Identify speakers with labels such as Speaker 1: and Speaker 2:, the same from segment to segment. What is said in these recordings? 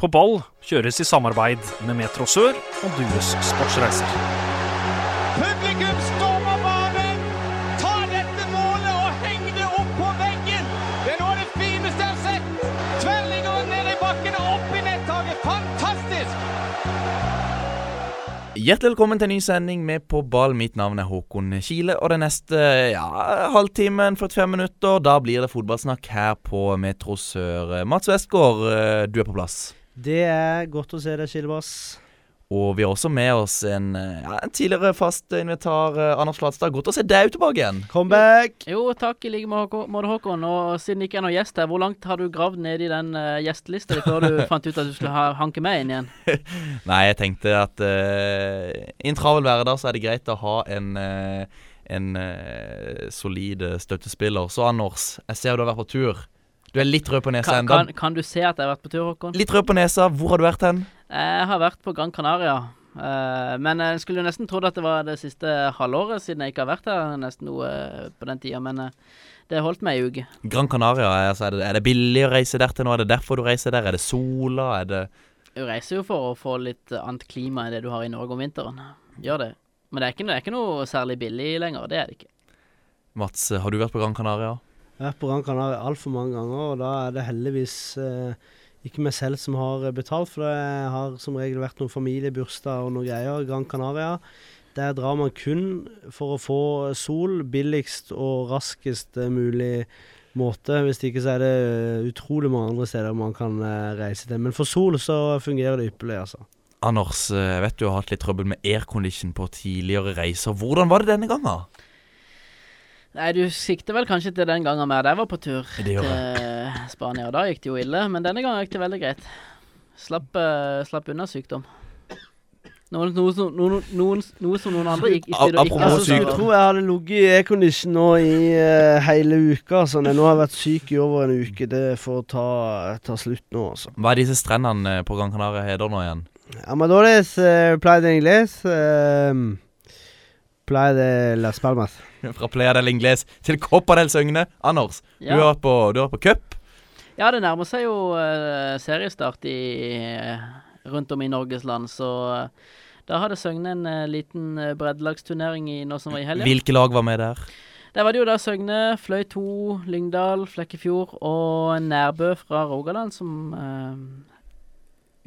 Speaker 1: På ball kjøres i samarbeid med Metro Sør og Dues Sportsreiser.
Speaker 2: Publikum stormer banen! Ta dette målet og heng det opp på veggen! Det er noe av det fineste jeg har sett! Tverrligger ned i bakken og opp i nettaket. Fantastisk!
Speaker 3: Hjertelig velkommen til en ny sending med På ball. Mitt navn er Håkon Kile. Og den neste ja, halvtimen, 45 minutter, da blir det fotballsnakk her på Metro Sør. Mats Westgård, eh, du er på plass.
Speaker 4: Det er godt å se deg, Kildebass.
Speaker 3: Og vi har også med oss en, eh, ja, en tidligere fast invitar, eh, Anders Flatstad. Godt å se deg tilbake igjen.
Speaker 4: Comeback!
Speaker 5: Jo, takk i like måte, Håkon. Og siden det ikke er noen gjest her, hvor langt har du gravd ned i den uh, gjestelista før du fant ut at du skulle ha, hanke meg inn igjen?
Speaker 3: Nei, jeg tenkte at uh, i en travel hverdag så er det greit å ha en uh, en solid støttespiller. Så Anders, jeg ser du har vært på tur. Du er litt rød på nesa
Speaker 5: ennå. Kan, kan, du se at jeg har vært på tur, Håkon?
Speaker 3: Litt rød på nesa. Hvor har du vært hen?
Speaker 5: Jeg har vært på Gran Canaria. Uh, men jeg skulle jo nesten trodd at det var det siste halvåret, siden jeg ikke har vært her nesten noe uh, på den tida. Men uh, det holdt meg ei uke.
Speaker 3: Gran Canaria, altså, er, det, er, det, billig å reise der til nå? Er det derfor du reiser der? Er det sola? Er det
Speaker 5: Du reiser jo for å få litt annet klima enn det du har i Norge om vinteren. Gjør det. Men det er ikke, det er ikke noe særlig billig lenger. Det er det ikke.
Speaker 3: Mats, har du vært på Gran Canaria?
Speaker 4: Vært på Gran Canaria altfor mange ganger, og da er det heldigvis eh, ikke meg selv som har betalt, for det har som regel vært noen familiebursdag og noen greier. Gran Canaria. Der drar man kun for å få sol billigst og raskest mulig måte. Hvis ikke så er det eh, utrolig mange andre steder man kan eh, reise til. Men for sol så fungerer det ypperlig, altså.
Speaker 3: Anders, jeg eh, vet du har hatt litt trøbbel med aircondition på tidligere reiser. Hvordan var det denne gangen?
Speaker 5: Nei, du sikter vel kanskje til den gangen vi var på tur til Spania. Da gikk det jo ille, men denne gangen gikk det veldig greit. Slapp, uh, slapp unna sykdom. Noen, noe, som, noen, noen, noe, som noen andre gikk
Speaker 4: ikke, ikke altså, Jeg tror jeg hadde ligget i aircondition nå i uh, hele uka. Sånn. Nå har jeg vært syk i over en uke. Det får ta, ta slutt nå, altså.
Speaker 3: Hva er disse strendene på Gran Canaria heter nå igjen?
Speaker 4: Amadores uh, Playa de Ingles. Uh, Playa de Las Palmas.
Speaker 3: Fra Playa del Ingles til Copa del Søgne. Anders, ja. du har vært på, på cup.
Speaker 5: Ja, det nærmer seg jo uh, seriestart i, uh, rundt om i Norges land, så uh, da hadde Søgne en liten breddelagsturnering i nå som var i helga.
Speaker 3: Hvilke lag var med der?
Speaker 5: Der var det jo da Søgne, Fløy 2, Lyngdal, Flekkefjord og Nærbø fra Rogaland som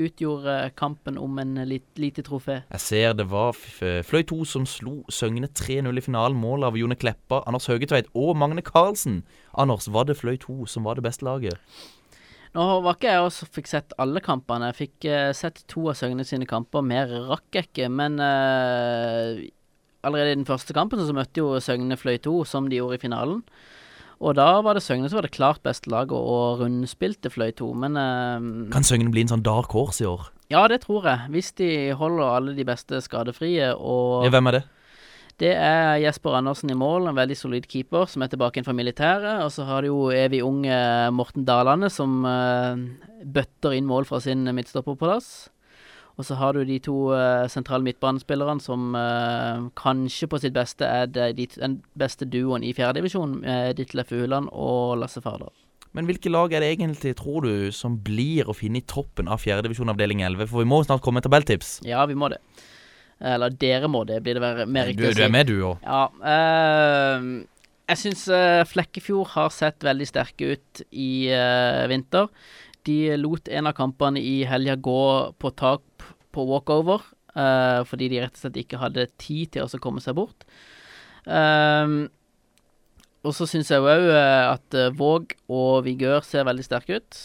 Speaker 5: utgjorde kampen om en lit, lite trofé.
Speaker 3: Jeg ser det var Fløy 2 som slo Søgne 3-0 i finalen. Mål av Jone Kleppa, Anders Høgetveit og Magne Karlsen. Anders, var det Fløy 2 som var det beste laget?
Speaker 5: Nå var ikke jeg også fikk sett alle kampene. Jeg fikk uh, sett to av Søgne sine kamper. Mer rakk jeg ikke, men uh, allerede i den første kampen så møtte jo Søgne Fløy 2, som de gjorde i finalen. Og da var det Søgne som var det klart beste laget, og rundspilte Fløy to, men uh,
Speaker 3: Kan Søgne bli en sånn dark horse i år?
Speaker 5: Ja, det tror jeg. Hvis de holder alle de beste skadefrie og
Speaker 3: ja, Hvem er det?
Speaker 5: Det er Jesper Andersen i mål, en veldig solid keeper som er tilbake inn fra militæret. Og så har de jo evig unge Morten Dalane som uh, bøtter inn mål fra sin midtstopperplass. Og så har du de to uh, sentrale midtbanespillerne som uh, kanskje på sitt beste er de, de, den beste duoen i fjerdedivisjon, uh, Ditlef Fuland og Lasse Fardal.
Speaker 3: Men hvilke lag er det egentlig, tror du, som blir å finne i toppen av fjerdedivisjon avdeling 11? For vi må snart komme med tabelltips.
Speaker 5: Ja, vi må det. Eller dere må det, blir det være mer riktig
Speaker 3: å si. Du er med, du òg.
Speaker 5: Ja. Uh, jeg syns Flekkefjord har sett veldig sterke ut i vinter. De lot en av kampene i helga gå på tak på walkover, uh, fordi de rett og slett ikke hadde tid til å komme seg bort. Um, og så syns jeg òg uh, at uh, Våg og Vigør ser veldig sterke ut.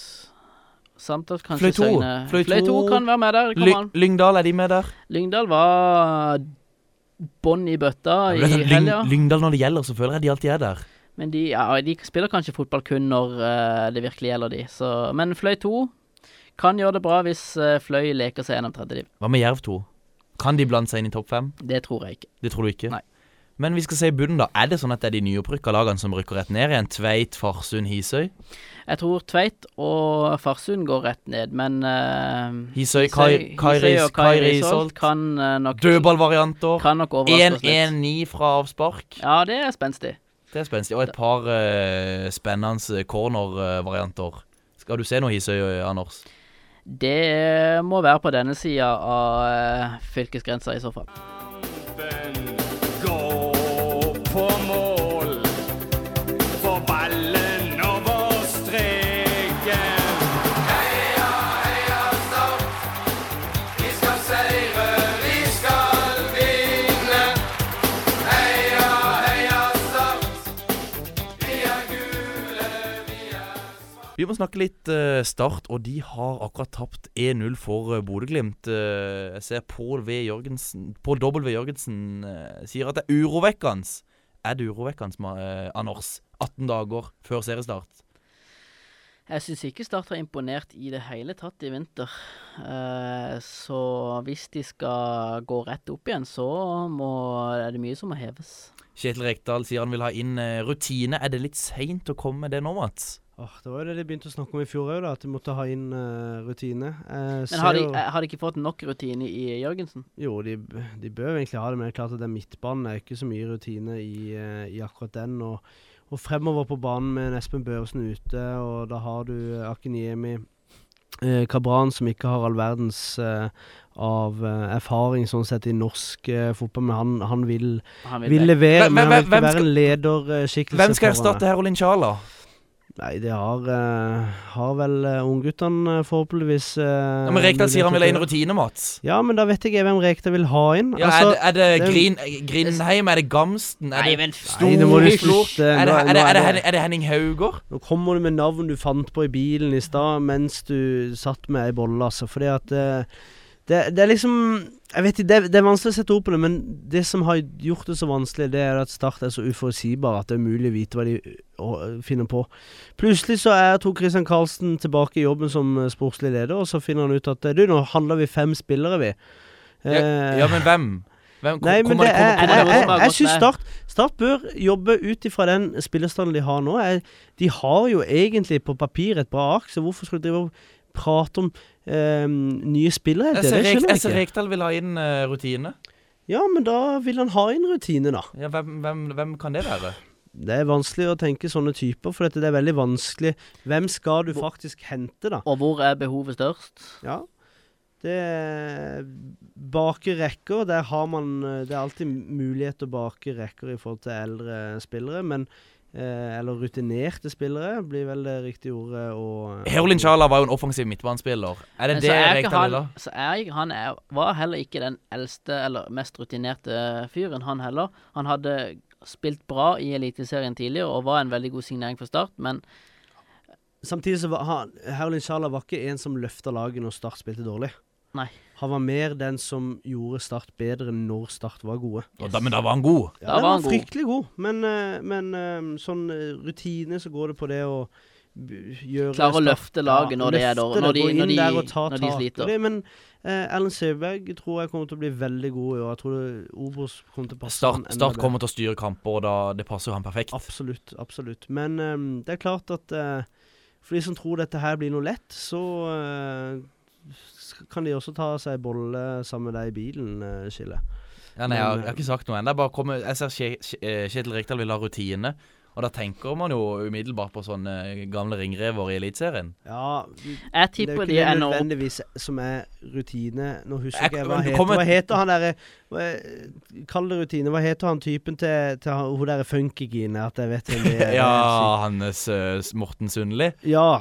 Speaker 5: Samt at kanskje
Speaker 3: Fløy 2.
Speaker 5: Fløy 2 kan være med der.
Speaker 3: Ly Lyngdal, er de med der?
Speaker 5: Lyngdal var bånn i bøtta i helga.
Speaker 3: Lyngdal når det gjelder, så føler jeg de alltid er der.
Speaker 5: Men de, ja, de spiller kanskje fotball kun når uh, det virkelig gjelder de. Så, men Fløy 2 kan gjøre det bra hvis uh, Fløy leker seg gjennom tredje div.
Speaker 3: Hva med Jerv 2? Kan de blande seg inn i topp fem?
Speaker 5: Det tror jeg ikke.
Speaker 3: Det tror du ikke?
Speaker 5: Nei.
Speaker 3: Men vi skal se i bunnen, da. Er det sånn at det er de nyopprykka lagene som rykker rett ned igjen? Tveit, Farsund, Hisøy?
Speaker 5: Jeg tror Tveit og Farsund går rett ned, men uh,
Speaker 3: Hisøy, Kai, Kairi, Solt,
Speaker 5: kan uh, nok
Speaker 3: Dødballvarianter.
Speaker 5: Kan nok overraske litt.
Speaker 3: 1-1-9 fra avspark.
Speaker 5: Ja, det er spenstig.
Speaker 3: Det er spenstig. Og et par uh, spennende corner-varianter. Skal du se noe Hisøy, Anders?
Speaker 5: Det må være på denne sida av eh, fylkesgrensa, i så fall.
Speaker 2: Vi
Speaker 3: må snakke litt uh, Start, og de har akkurat tapt 1-0 for uh, Bodø-Glimt. Uh, jeg ser Pål V. Jørgensen Pål W. Jørgensen sier at det er urovekkende. Er det urovekkende, Anders? 18 dager før seriestart.
Speaker 5: Jeg syns ikke Start har imponert i det hele tatt i vinter. Eh, så hvis de skal gå rett opp igjen, så må, er det mye som må heves.
Speaker 3: Kjetil Rekdal sier han vil ha inn eh, rutine. Er det litt seint å komme med det nå, Mats?
Speaker 4: Oh, det var jo det de begynte å snakke om i fjor òg, at de måtte ha inn uh, rutine. Eh,
Speaker 5: Men har de,
Speaker 4: jo-
Speaker 5: har de ikke fått nok rutine i Jørgensen?
Speaker 4: Jo, de, de bør egentlig ha det, men det er klart at den midtbanen er ikke så mye rutine i, i akkurat den. Og, og fremover på banen med Espen Børesen ute, og da har du Akiniemi eh, Kabran, som ikke har all verdens eh, av eh, erfaring sånn sett i norsk eh, fotball, men han, han vil,
Speaker 5: Han
Speaker 4: vil
Speaker 5: vil,
Speaker 4: levere.
Speaker 3: Hvem-
Speaker 4: Men han vil ikke være en lederskikkelse.
Speaker 3: Hvem skal erstatte. Herolin Charla?
Speaker 4: Nei, det har, uh, har vel uh, ungguttene forhåpentligvis uh,
Speaker 3: Ja, men Rekdal sier han vil ha inn rutine, Mats.
Speaker 4: Ja, men da vet ikke jeg hvem Rekdal vil ha inn.
Speaker 3: Ja,
Speaker 4: altså,
Speaker 3: er, det, er det
Speaker 4: det-
Speaker 3: Grin, Grindheim? Er det Gamsten? Er
Speaker 5: Nei,
Speaker 3: det
Speaker 5: men
Speaker 3: Storflor? Er det, er, er,
Speaker 4: er
Speaker 3: Henning- det Henning Hauger?
Speaker 4: Nå kommer du med navn du fant på i bilen i stad mens du satt med ei bolle, altså. Fordi at eh, det, det er liksom Jeg vet ikke, det, det er vanskelig å sette ord på det, men det som har gjort det så vanskelig, det er at Start er så uforutsigbar at det er umulig å vite hva de finner på. Plutselig så er Tor Christian Karlsen tilbake i jobben som eh, sportslig leder, og så finner han ut at eh, du, nå handler vi fem spillere, vi.
Speaker 3: Ja,
Speaker 4: Eh,
Speaker 3: ja, men hvem? hvem
Speaker 4: Nei, men
Speaker 3: det,
Speaker 4: det
Speaker 3: kommer-
Speaker 4: er, jeg,
Speaker 5: noen
Speaker 4: jeg, jeg syns? Start, Start bør jobbe ut ifra den spillerstanden de har nå. Jeg, de har jo egentlig på papir et bra ark, så hvorfor skulle de drive og prate om eh, nye spillere? Det, det skjønner
Speaker 3: jeg ser
Speaker 4: ikke.
Speaker 3: Rekdal vil ha inn eh, rutine.
Speaker 4: Ja, men da vil han ha inn rutine, da.
Speaker 3: Ja, hvem, hvem, hvem kan det være?
Speaker 4: Det er vanskelig å tenke sånne typer, for dette, det er veldig vanskelig. Hvem skal du faktisk hente, da?
Speaker 5: Og hvor er behovet størst?
Speaker 4: Ja. Det er Bake rekker, der har man eh, Det er alltid mulighet til å bake rekker i forhold til eldre spillere, men eh, Eller rutinerte spillere, blir vel det riktige ordet Og,
Speaker 3: Herolin Charla var jo en offensiv midtbanespiller. Er det
Speaker 5: Men
Speaker 3: det
Speaker 5: er
Speaker 3: Rekdal vil
Speaker 5: han, så er han er, var heller ikke den eldste eller mest rutinerte fyren, han heller. Han hadde spilt bra i Eliteserien tidligere og var en veldig god signering for Start, men
Speaker 4: Samtidig så var han Herlin Sjala var ikke en som løfta laget når Start spilte dårlig.
Speaker 5: Nei.
Speaker 4: Han var mer den som gjorde Start bedre når Start var gode.
Speaker 3: Yes. Da, men da var han god.
Speaker 4: Ja,
Speaker 5: Da var
Speaker 4: var
Speaker 5: han god.
Speaker 4: fryktelig god, men, eh, men eh, sånn eh, rutine så går det på det å gjøre
Speaker 5: Klare å løfte laget når det er
Speaker 4: løfte
Speaker 5: dårlig- når de- når de-
Speaker 4: når, ta
Speaker 5: når de sliter.
Speaker 4: Det, men eh, Seberg tror jeg kommer til å bli veldig god i år. Jeg tror det- Obos kommer til å passe
Speaker 3: Start, start kommer til å styre kamper, og da, det passer jo han perfekt.
Speaker 4: Absolutt, absolutt. Men eh, det er klart at eh, for de som tror dette her blir noe lett, så eh, kan de også ta seg en bolle sammen med deg i bilen, Skille.
Speaker 3: Ja, nei, jeg, har, jeg har ikke sagt noe ennå. Jeg ser eh, Kjetil Rikdal vil ha rutine. Og da tenker man jo umiddelbart på sånne gamle ringrever i Eliteserien.
Speaker 4: Ja,
Speaker 5: jeg
Speaker 4: det er jo ikke det nødvendigvis som er rutine. Nå husker
Speaker 3: Jeg-
Speaker 4: ikke jeg hva heter.
Speaker 3: kommer-
Speaker 4: Hva heter han derre Kall det rutine. Hva heter han typen til, til hun derre funkygine? At jeg vet hvem det er.
Speaker 3: Ja, Hannes uh, Morten Sundli.
Speaker 4: Ja.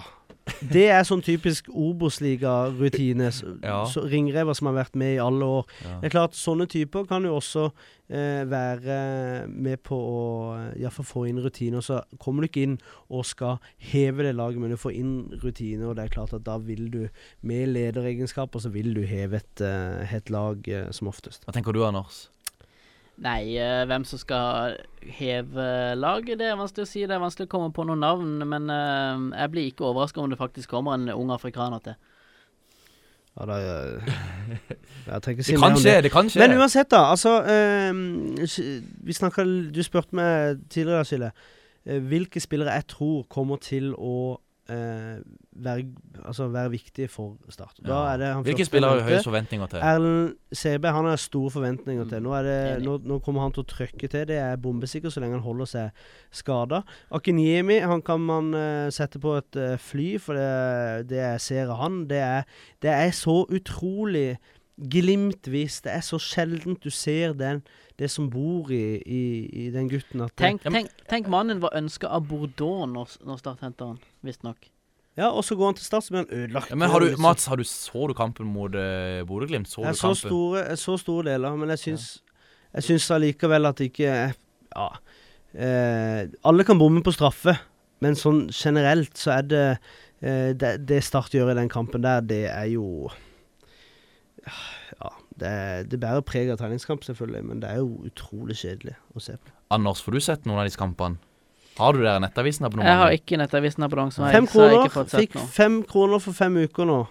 Speaker 4: Det er sånn typisk Obos-liga-rutine.
Speaker 3: Ja.
Speaker 4: Ringrever som har vært med i alle år.
Speaker 3: Ja.
Speaker 4: Det er klart, sånne typer kan jo også eh, være med på å eh, iallfall få inn rutiner. Så kommer du ikke inn og skal heve det laget, men du får inn rutiner, og det er klart at da vil du, med lederegenskaper, så vil du heve et, eh, et lag eh, som oftest.
Speaker 3: Hva tenker du, Anders?
Speaker 5: Nei, eh, hvem som skal heve laget, det er vanskelig å si. Det er vanskelig å komme på noen navn, men eh, jeg blir ikke overraska om det faktisk kommer en ung afrikaner til.
Speaker 4: Ja, da, jeg trenger ikke si
Speaker 3: Det
Speaker 4: mer
Speaker 3: kan
Speaker 4: om
Speaker 3: skje, det kan skje.
Speaker 4: Men uansett, da. Altså ehm, Vi snakka Du spurte meg tidligere, Skille. eh, hvilke spillere jeg tror kommer til å eh, være, altså være viktig for Start. Da er det han
Speaker 3: Hvilke spillere har du høyest forventninger til?
Speaker 4: Erlend CB han har store forventninger til. Nå, er det, nå, nå kommer han til å trøkke til. Det er bombesikkert så lenge han holder seg skada. Akinyemi han kan man eh, sette på et eh, fly, for det, det jeg ser av han, det er, det er så utrolig glimtvis. Det er så sjeldent du ser den, det som bor i, i, i den gutten. At det-
Speaker 5: Tenk, tenk, tenk mannen var ønska av Bordeaux når, når Start henta han, visstnok.
Speaker 4: Ja, og så går han til Start, så blir han ødelagt.
Speaker 3: Ja, men har du, Mats, har du, så du kampen mot uh, Bodø-Glimt? Så
Speaker 4: Jeg
Speaker 3: du
Speaker 4: så
Speaker 3: kampen?
Speaker 4: store, jeg så store deler, men jeg syns, jeg syns allikevel at det ikke Ja. Eh, alle kan bomme på straffe, men sånn generelt så er det eh, det, det Start gjør i den kampen der, det er jo Ja. Det, det bærer preg av treningskamp, selvfølgelig, men det er jo utrolig kjedelig å se på.
Speaker 3: Anders, får du sett noen av disse kampene? Har du der Nettavisen
Speaker 5: Jeg har ikke Nettavisen-abonnement,
Speaker 4: Fem kroner.
Speaker 5: ikke fått sett
Speaker 4: Fikk
Speaker 5: noe.
Speaker 4: fem kroner for fem uker nå.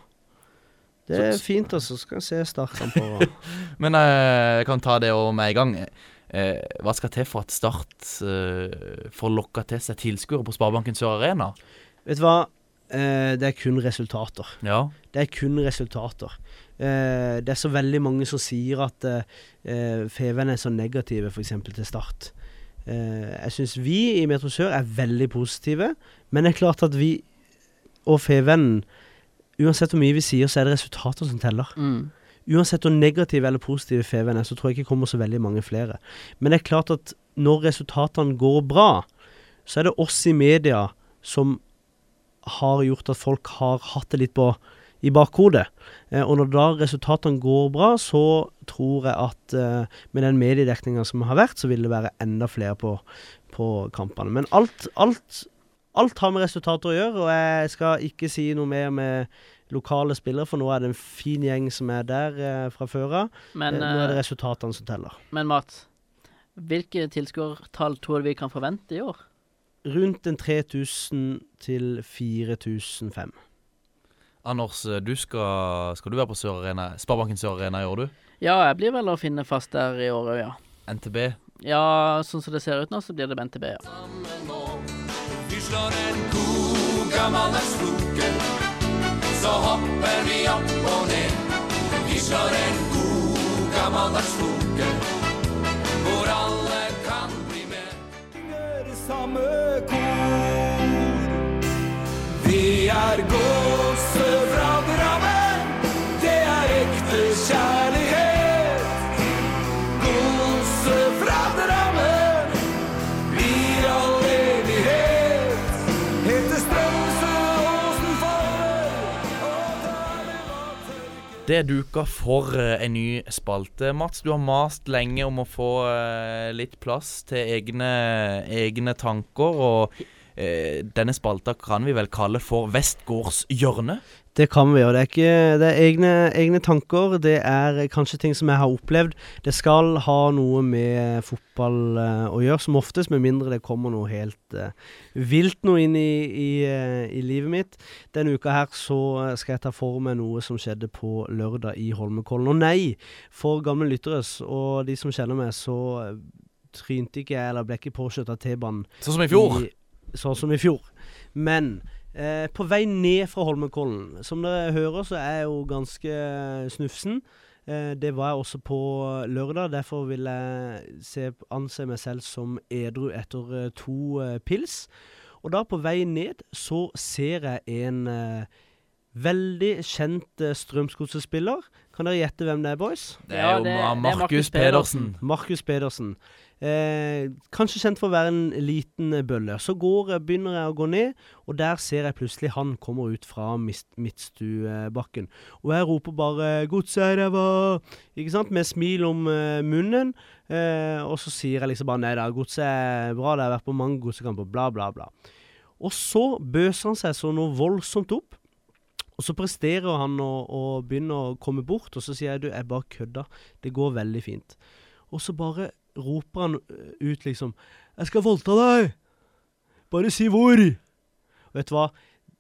Speaker 4: Det er
Speaker 3: Så-
Speaker 4: fint, altså. Skal jeg se Start-kamper.
Speaker 3: Men eh, jeg kan ta det over med en gang. Eh, hva skal til for at Start eh, får lokka til seg tilskuere på Sparebanken Sør Arena?
Speaker 4: Vet du hva? Eh, det er kun resultater.
Speaker 3: Ja.
Speaker 4: Det er kun resultater. Eh, det er så veldig mange som sier at eh, Feven er så negative f.eks. til Start. Eh, jeg syns vi i Metro Sør er veldig positive, men det er klart at vi og Fevennen Uansett hvor mye vi sier, så er det resultater som teller.
Speaker 5: Mm.
Speaker 4: Uansett hvor negative eller positive Feven er, så tror jeg ikke kommer så veldig mange flere. Men det er klart at når resultatene går bra, så er det oss i media som har gjort at folk har hatt det litt på i bakhodet. Eh, og når da resultatene går bra, så tror jeg at eh, med den mediedekninga som har vært, så vil det være enda flere på, på kampene. Men alt, alt, alt har med resultater å gjøre, og jeg skal ikke si noe mer med lokale spillere, for nå er det en fin gjeng som er der eh, fra før av.
Speaker 5: Men,
Speaker 4: Eh, nå er det
Speaker 5: eh,
Speaker 4: resultatene som teller.
Speaker 5: men Mats, hvilke tilskuertall tror du vi kan forvente i år?
Speaker 4: Rundt en 3000 til 4005.
Speaker 3: Anders, du skal, skal du være på Sør Arena, Sparebanken Sør Arena i år, du?
Speaker 5: Ja, jeg blir vel å finne fast der i år òg, ja.
Speaker 3: NTB.
Speaker 5: Ja, sånn som det ser ut nå, så blir det med NTB, ja.
Speaker 6: Vi slår en god gammel floke, så hopper vi opp og ned. Vi slår en god gammel floke, hvor alle kan bli med. Synger samme kor. Vi er gåser Det er
Speaker 3: duka for eh, en ny spalte. Mats, du har mast lenge om å få eh, litt plass til egne, egne tanker. Og eh, denne spalta kan vi vel kalle for Vestgårds hjørne.
Speaker 4: Det kan vi, og det er ikke Det er egne, egne tanker. Det er kanskje ting som jeg har opplevd. Det skal ha noe med fotball uh, å gjøre, som oftest, med mindre det kommer noe helt uh, vilt noe inn i, i, uh, i livet mitt. Denne uka her så skal jeg ta for meg noe som skjedde på lørdag i Holmenkollen. Og nei, for gamle lyttere og de som kjenner meg, så trynte ikke jeg, eller ble ikke påkjørt av T-banen
Speaker 3: Sånn som i fjor.
Speaker 4: i, sånn som i fjor. Men eh, på vei ned fra Holmenkollen Som dere hører, så er jeg jo ganske eh, snufsen. Eh, det var jeg også på lørdag. Derfor vil jeg se, anse meg selv som edru etter eh, to eh, pils. Og da, på vei ned, så ser jeg en eh, veldig kjent uh, Strømsgodset-spiller. Kan dere gjette hvem det er, boys?
Speaker 3: Det er jo
Speaker 5: det- det er
Speaker 3: Markus
Speaker 5: Markus
Speaker 3: Pedersen.
Speaker 4: Markus Pedersen. Eh, kanskje kjent for å være en liten eh, bølle. Så går, begynner jeg å gå ned, og der ser jeg plutselig han kommer ut fra Midtstuebakken. Og jeg roper bare 'Godset! Ikke sant? Med smil om eh, munnen. Eh, og så sier jeg liksom bare 'Nei da, godset er bra, det har vært på mange godsekamper', bla, bla, bla. Og så bøser han seg så noe voldsomt opp. Og så presterer han å, å begynne å komme bort, og så sier jeg du, jeg bare kødda. Det går veldig fint. Og så bare roper han øh, ut liksom 'Jeg skal voldta deg! Bare si hvor!' Vet du hva?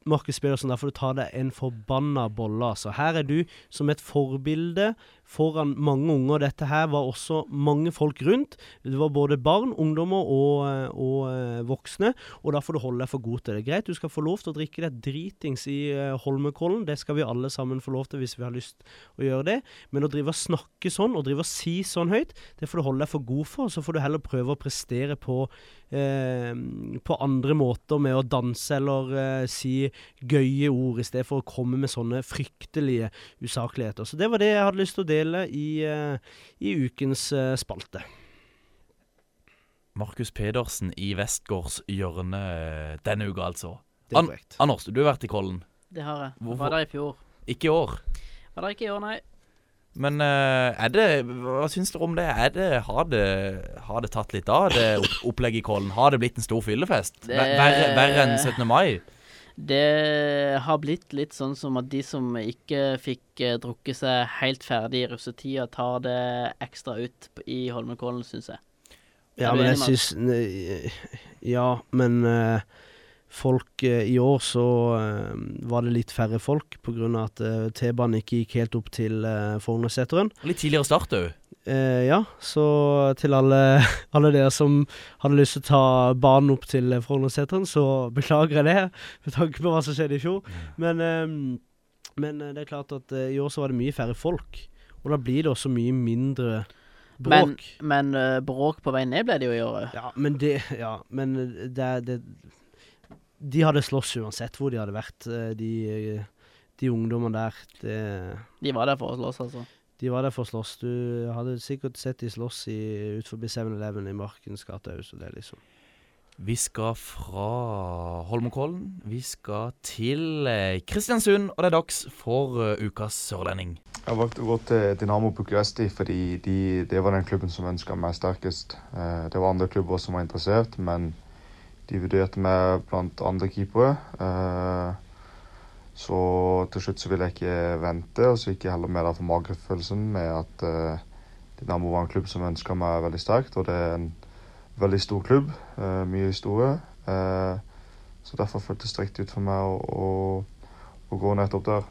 Speaker 4: Markus Pedersen, der får du ta deg en forbanna bolle, altså. Her er du som et forbilde foran mange unger. Dette her var også mange folk rundt. Det var både barn, ungdommer og, eh, og eh, voksne, og da får du holde deg for god til det. Greit, du skal få lov til å drikke deg dritings i eh, Holmenkollen, det skal vi alle sammen få lov til hvis vi har lyst å gjøre det, men å drive og snakke sånn, og drive og si sånn høyt, det får du holde deg for god for, så får du heller prøve å prestere på på andre måter med å danse eller eh, si gøye ord, i stedet for å komme med sånne fryktelige usakligheter. Så det var det jeg hadde lyst til å dele i, eh, i ukens eh, spalte.
Speaker 3: Markus Pedersen i Westgårds hjørne eh, denne uka, altså.
Speaker 4: Det er
Speaker 3: An. Anders, du har vært i Kollen.
Speaker 5: Det har jeg.
Speaker 3: Hvorfor?
Speaker 5: Var der i fjor.
Speaker 3: Ikke i år.
Speaker 5: Var der ikke i år, nei.
Speaker 3: Men eh, er det Hva syns dere om det? Er det har, det har det tatt litt av, det opp opplegget i Kollen? Har det blitt en stor fyllefest? Verre, verre enn 17. mai?
Speaker 5: Det har blitt litt sånn som at de som ikke fikk eh, drukket seg helt ferdig i russetida, tar det ekstra ut i Holmenkollen, syns jeg.
Speaker 4: Ja, men jeg
Speaker 5: enig,
Speaker 4: syns Ja, men eh, folk eh, I år så eh, var det litt færre folk pga. at uh, T-banen ikke gikk helt opp til uh, Frognerseteren.
Speaker 3: Litt tidligere start òg.
Speaker 4: Eh, ja, så til alle, alle dere som hadde lyst til å ta banen opp til eh, Frognerseteren, så beklager jeg det, med tanke på hva som skjedde i fjor. Men, eh, men eh, det er klart at eh, i år så var det mye færre folk. Og da blir det også mye mindre bråk.
Speaker 5: men eh, bråk på vei ned ble det jo i året.
Speaker 4: Ja, men det Ja, men det, det De hadde slåss uansett hvor de hadde vært, eh, de, de ungdommene der. Det,
Speaker 5: De var der for å slåss, altså.
Speaker 4: de var der for å slåss. Du hadde sikkert sett de slåss i, ut forbi 7-Eleven i Markens gate òg, så det er liksom
Speaker 3: Vi skal fra Holmenkollen. Vi skal til eh, Kristiansund, og det er dags for eh, ukas sørlending.
Speaker 7: Jeg valgte å gå til Dynamo Bucuresti fordi de, det var den klubben som ønska meg sterkest. Det var andre klubber som var interessert, men de vurderte meg blant andre keepere. Eh, så til slutt så ville jeg ikke vente, og så gikk jeg heller med for magefølelsen med at eh, Dynamo var en klubb som ønska meg veldig sterkt, og det er en veldig stor klubb. eh, mye historie. Eh, så derfor føltes det riktig ut for meg å, å, å gå nettopp der.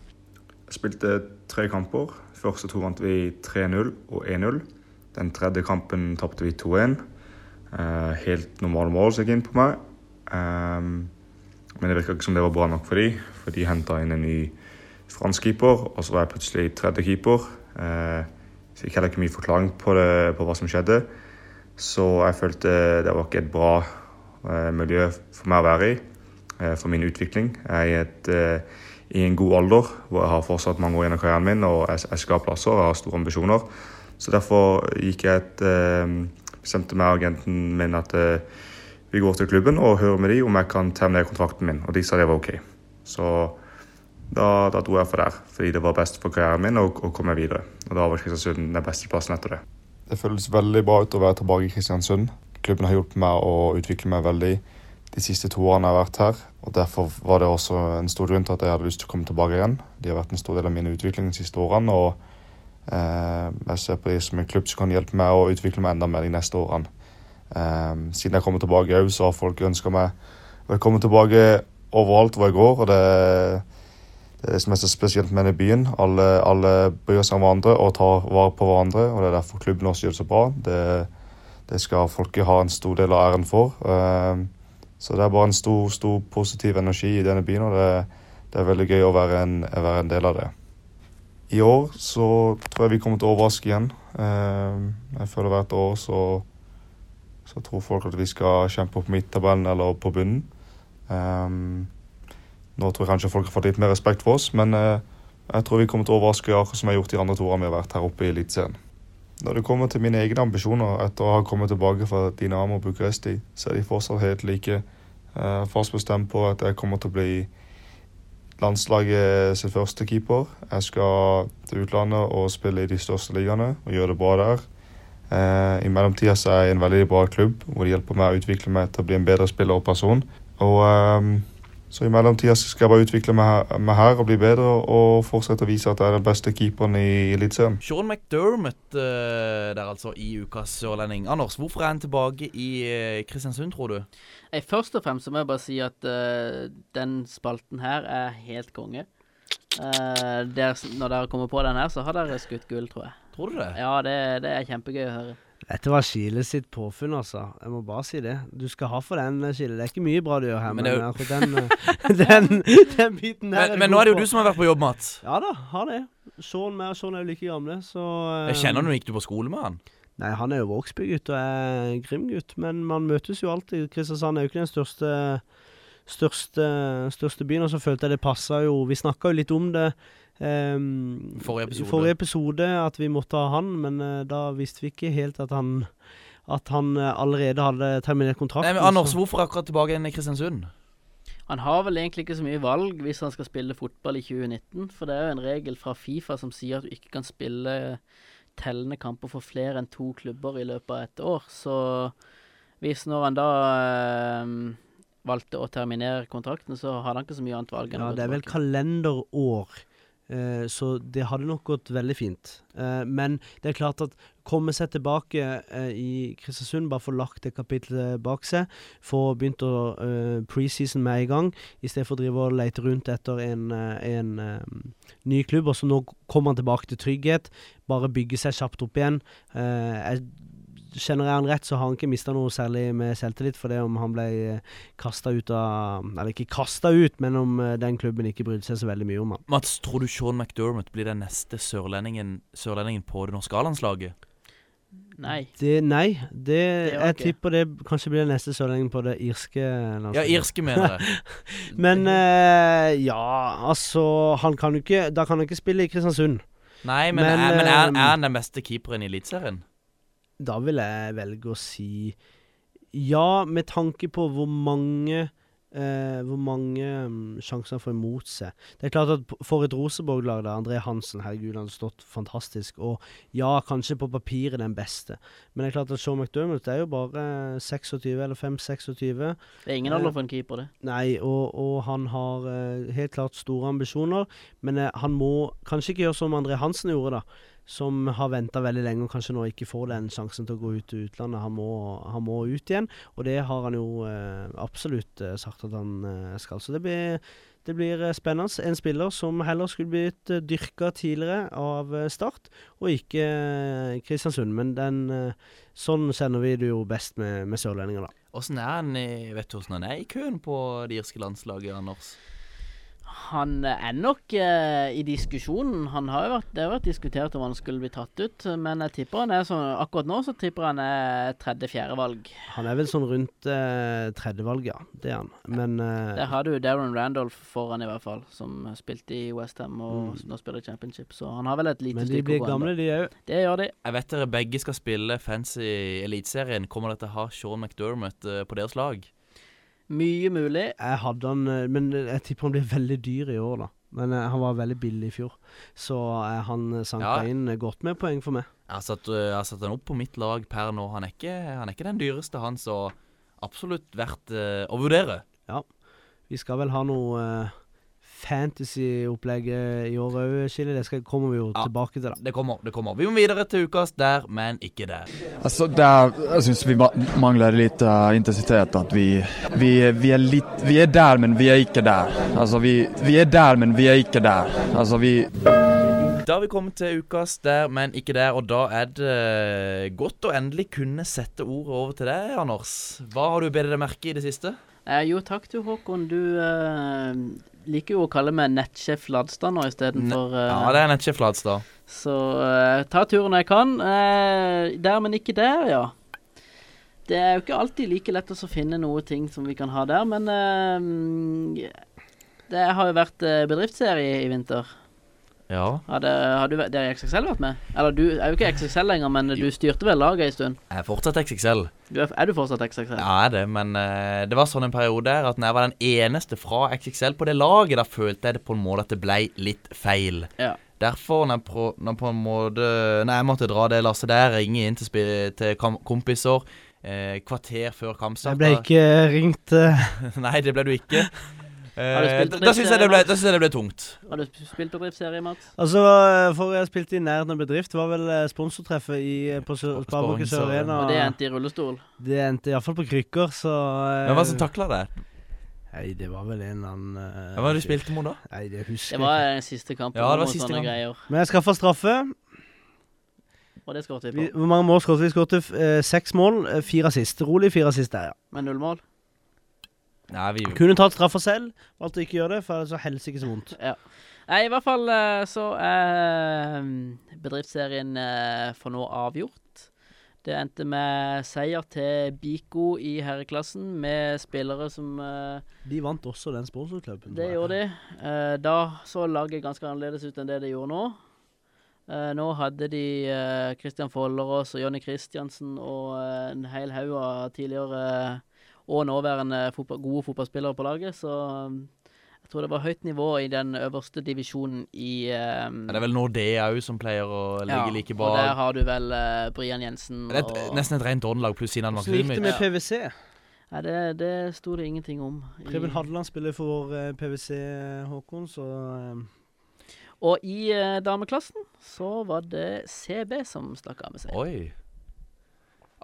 Speaker 7: Jeg spilte tre kamper. Første to vant vi 3-0 og 1-0. Den tredje kampen tapte vi 2-1. Eh, helt normale mål gikk inn på meg. Um, men det virka ikke som det var bra nok for dem, for de henta inn en ny fransk keeper, og så var jeg plutselig tredje keeper. Uh, så fikk heller ikke mye forklaring på, det, på hva som skjedde. Så jeg følte det var ikke et bra uh, miljø for meg å være i, uh, for min utvikling. Jeg er et i en god alder, hvor jeg har fortsatt mange år igjen av karrieren min, og jeg, jeg skal ha plasser og jeg har store ambisjoner. Så derfor gikk jeg et, bestemte meg agenten min at eh, vi går til klubben og hører med de om jeg kan terminere kontrakten min, og de sa det var ok. Så da, da dro jeg for der, fordi det var best for karrieren min å, komme videre. Og da var Kristiansund den beste plassen etter det. Det føles veldig bra ut å være tilbake i Kristiansund. Klubben har hjulpet meg å utvikle meg veldig de siste to årene jeg har vært her. og Derfor var det også en stor grunn til at jeg hadde lyst til å komme tilbake igjen. De har vært en stor del av min utvikling de siste årene. og Jeg ser på de som en klubb som kan hjelpe meg å utvikle meg enda mer de neste årene. Eh, siden jeg kommer tilbake òg, så har folk ønska meg velkommen tilbake overalt hvor jeg går. og det, det er det som er så spesielt med denne byen. Alle, alle bryr seg om hverandre og tar vare på hverandre. og Det er derfor klubben også gjør det så bra. Det, det skal folket ha en stor del av æren for. Eh, så det er bare en stor, stor positiv energi i denne byen, og det, det er veldig gøy å være en, være en del av det. I år så tror jeg vi kommer til å overraske igjen. Eh, Jeg føler hvert år så, så tror folk at vi skal kjempe på midttabellen eller på bunnen. Eh, Nå tror jeg kanskje folk har fått litt mer respekt for oss, men eh, jeg tror vi kommer til å overraske akkurat som jeg har gjort de andre to årene vi har vært her oppe i Eliteserien. Når det kommer til mine egne ambisjoner etter å ha kommet tilbake fra Dinamo Bucuresti, så er de fortsatt helt like. Jeg er fast bestemt på at jeg kommer til å bli landslaget sin første keeper. Jeg skal til utlandet og spille i de største ligaene og gjøre det bra der. Eh, I mellomtida er jeg i en veldig bra klubb hvor de hjelper meg å utvikle meg til å bli en bedre spiller og person. Og eh, Så i mellomtida skal jeg bare utvikle meg her, meg her og bli bedre og fortsette å vise at jeg er den beste keeperen i Eliteserien.
Speaker 3: Sean McDermott eh, der altså i ukas sørlending. Anders, hvorfor er han tilbake i eh, Kristiansund, tror du?
Speaker 5: Nei, først og fremst så må jeg bare si at uh, den spalten her er helt konge. Uh, der, når dere kommer på den her, så har dere skutt gull, tror jeg.
Speaker 3: Tror du det?
Speaker 5: Ja, det, det er kjempegøy å høre.
Speaker 4: Dette var Chile sitt påfunn, altså. Jeg må bare si det. Du skal ha for den, Chile. Det er ikke mye bra du gjør her,
Speaker 3: Men
Speaker 4: men, akkurat den, eh, den, den biten her
Speaker 3: Men, men nå er det jo du som har vært på jobb, Mats.
Speaker 4: Ja da, har det. Sean med og Sean er jo like gamle, så eh,
Speaker 3: Jeg kjenner du gikk du på skole med han?
Speaker 4: Nei, han er jo Vågsby-gutt og er Grim-gutt, men man møtes jo alltid. Kristiansand er jo ikke den største største, største byen, og så følte jeg det passa jo Vi snakka jo litt om det ehm,
Speaker 3: Forrige episode.
Speaker 4: forrige episode, at vi måtte ha han, men uh, da visste vi ikke helt at han at han uh, allerede hadde terminert kontrakten.
Speaker 3: Nei, men Anders,
Speaker 4: så-
Speaker 3: hvorfor akkurat tilbake igjen i Kristiansund?
Speaker 5: Han har vel egentlig ikke så mye valg hvis han skal spille fotball i 2019, for det er jo en regel fra Fifa som sier at du ikke kan spille tellende kamper for flere enn to klubber i løpet av et år. Så hvis når han da eh, valgte å terminere kontrakten, så hadde han ikke så mye annet valg enn
Speaker 4: Ja,
Speaker 5: å gå
Speaker 4: det er vel kalenderår, eh, så det hadde nok gått veldig fint. Eh, men det er klart at komme seg tilbake eh, i Kristiansund, bare få lagt det kapitlet bak seg, få begynt å eh, preseason med en gang, i stedet for å drive og lete rundt etter en, en ny klubb. Og så nå kommer han tilbake til trygghet, bare bygge seg kjapt opp igjen. Jeg Kjenner jeg han rett, så har han ikke mista noe særlig med selvtillit for det om han ble kasta ut av Eller ikke kasta ut, men om eh, den klubben ikke brydde seg så veldig mye om han.
Speaker 3: Mats, tror du Sean McDermott blir den neste sørlendingen, sørlendingen på det norske A-landslaget?
Speaker 5: Nei.
Speaker 4: Det, nei, det,
Speaker 5: det
Speaker 4: jeg tipper det kanskje blir den neste sørlendingen på det irske
Speaker 3: Ja, irske, mener jeg.
Speaker 4: Men uh, ja, altså Han kan jo ikke Da kan han ikke spille i Kristiansund.
Speaker 3: Nei, men,
Speaker 4: Men,
Speaker 3: er, men er, er han den beste keeperen i Eliteserien?
Speaker 4: Da vil jeg velge å si ja, med tanke på hvor mange Uh, Hvor mange um, sjanser han får imot seg. Det er klart at For et Rosenborg-lag, da, André Hansen, herregud, han har stått fantastisk. Og ja, kanskje på papiret den beste, men det er klart at Sean McDermott er jo bare 26 eller 5-26.
Speaker 5: Det er ingen alder for en keeper, det.
Speaker 4: Nei, og, og han har uh, helt klart store ambisjoner, men eh, han må kanskje ikke gjøre som André Hansen gjorde, da. Som har venta veldig lenge og kanskje nå ikke får den sjansen til å gå ut til utlandet. Han må, han må ut igjen, og det har han jo eh, absolutt eh, sagt at han eh, skal. Så det blir, det blir eh, spennende. En spiller som heller skulle blitt uh, dyrka tidligere av eh, Start, og ikke eh, Kristiansund. Men den, eh, sånn kjenner vi det jo best med, med sørlendinger, da.
Speaker 3: Åssen er han i, vet du han er i køen på det irske landslaget, Anders?
Speaker 5: Han er nok eh, i diskusjonen. Han har jo vært, det har vært diskutert om han skulle bli tatt ut, men jeg tipper han er sånn Akkurat nå så tipper han er tredje-fjerde valg.
Speaker 4: Han er vel sånn rundt eh, tredjevalg, ja. Det er han. Men eh,
Speaker 5: Der har du Darren Randolph foran, i hvert fall, som spilte i Westham og
Speaker 4: Mm.
Speaker 5: nå spiller i Championship. Så han har vel et lite
Speaker 4: Men de blir gamle, de òg.
Speaker 5: Det gjør de.
Speaker 3: Jeg vet dere begge skal spille fancy Eliteserien. Kommer dere til å ha Sean McDermott eh, på deres lag?
Speaker 5: Mye mulig.
Speaker 4: Jeg hadde han eh, Men jeg tipper han blir veldig dyr i år, da. Men eh, han var veldig billig i fjor. Så eh, han eh, sanka
Speaker 3: Ja.
Speaker 4: inn eh, godt med poeng for meg.
Speaker 3: Jeg har satt, eh, jeg har satt han opp på mitt lag per nå. Han er ikke, han er ikke den dyreste, han, så absolutt verdt eh, å vurdere.
Speaker 4: Vi skal vel ha noe eh, fantasy-opplegg eh, i år òg, Chili. Det skal, kommer vi jo
Speaker 3: Ja.
Speaker 4: tilbake til, da.
Speaker 3: Det kommer. det kommer. Vi må videre til ukas der, men ikke der.
Speaker 8: Altså, det er, jeg syns vi mangler litt uh, intensitet. At vi, vi, vi er litt Vi er der, men vi er ikke der. Altså, vi, vi er der, men vi er ikke der. Altså, vi
Speaker 3: Da har vi kommet til ukas der, men ikke der. Og da er det godt å endelig kunne sette ordet over til deg, Anders. Hva har du bedt deg merke i det siste?
Speaker 5: Eh, jo, takk du, Håkon. Du eh, liker jo å kalle meg nettsjef Ladstad nå istedenfor uh,
Speaker 3: Ja, det er nettsjef Ladstad.
Speaker 5: Så uh, ta turen jeg kan. Uh, der, men ikke der, ja. Det er jo ikke alltid like lett å finne noe ting som vi kan ha der, men uh, Det har jo vært eh, bedriftsserie i vinter.
Speaker 3: Ja.
Speaker 5: Har, hadde, hadde det XXL vært med? Eller du er jo ikke XXL lenger, men du styrte vel laget en stund?
Speaker 3: Jeg er fortsatt XXL.
Speaker 5: Du er, er du fortsatt XXL?
Speaker 3: Ja, jeg er det, men uh, det var sånn en periode der at når jeg var den eneste fra XXL på det laget, da følte jeg det på en måte at det ble litt feil.
Speaker 5: Ja.
Speaker 3: Derfor, når jeg, på, når på en måte Når jeg måtte dra det lasset der, ringe inn til, til kompiser eh, kvarter før
Speaker 4: Jeg ble ikke ringt uh...
Speaker 3: Nei, det ble du ikke. Eh, da syns jeg, det ble- da synes jeg det ble tungt.
Speaker 5: Har du spilt bedriftsserie, Mats?
Speaker 4: Altså, for jeg spilte i nærheten av bedrift, var vel eh, sponsortreffet i, eh, på Sparebanken Sør Arena.
Speaker 5: Og det endte i rullestol.
Speaker 4: Det endte iallfall på krykker, så Men
Speaker 3: Hva var det som takla det?
Speaker 4: Nei, det var vel en eller annen uh,
Speaker 3: Hva var det du spilte mot da?
Speaker 4: Nei, det husker jeg
Speaker 5: Det
Speaker 4: var
Speaker 5: den siste kampen
Speaker 3: Ja, det var siste
Speaker 5: kampen
Speaker 3: kamp.
Speaker 5: greier.
Speaker 4: Men jeg skaffa straffe.
Speaker 5: Og det skåret vi
Speaker 4: Vi,
Speaker 5: på.
Speaker 4: hvor mange mål skåret vi? Vi skåret seks mål, fire sist. Rolig fire sist der, ja.
Speaker 5: Med null mål.
Speaker 3: Nei, vi
Speaker 4: Kunne tatt straffa selv, valgte å ikke gjøre det, for så helsike så vondt.
Speaker 5: Nei, i hvert fall eh, så er mm, bedriftsserien eh, for nå avgjort. Det endte med seier til Biko i herreklassen, med spillere som eh,
Speaker 4: De vant også den sponsorklubben.
Speaker 5: Det gjorde de. Eh, da så laget ganske annerledes ut enn det de gjorde nå. Eh, nå hadde de eh, Christian Follerås og Jonny Christiansen og eh, en hel haug av tidligere eh, og nåværende fotball, gode fotballspillere på laget, så um, jeg tror det var høyt nivå i den øverste divisjonen i um,
Speaker 3: Ja, Det er vel Nordea òg som pleier å ligge like
Speaker 5: Og der har du vel uh, Brian Jensen
Speaker 3: Det er et,
Speaker 5: og
Speaker 3: nesten et rent åndelag pluss Sinan
Speaker 4: Hvordan gikk det med PwC?
Speaker 5: Nei, det, det sto det ingenting om.
Speaker 4: Preben Hadeland spiller for uh, PwC, Håkon, så eh,
Speaker 5: Og i eh, dameklassen så var det CB som stakk av med seg.
Speaker 3: Oi.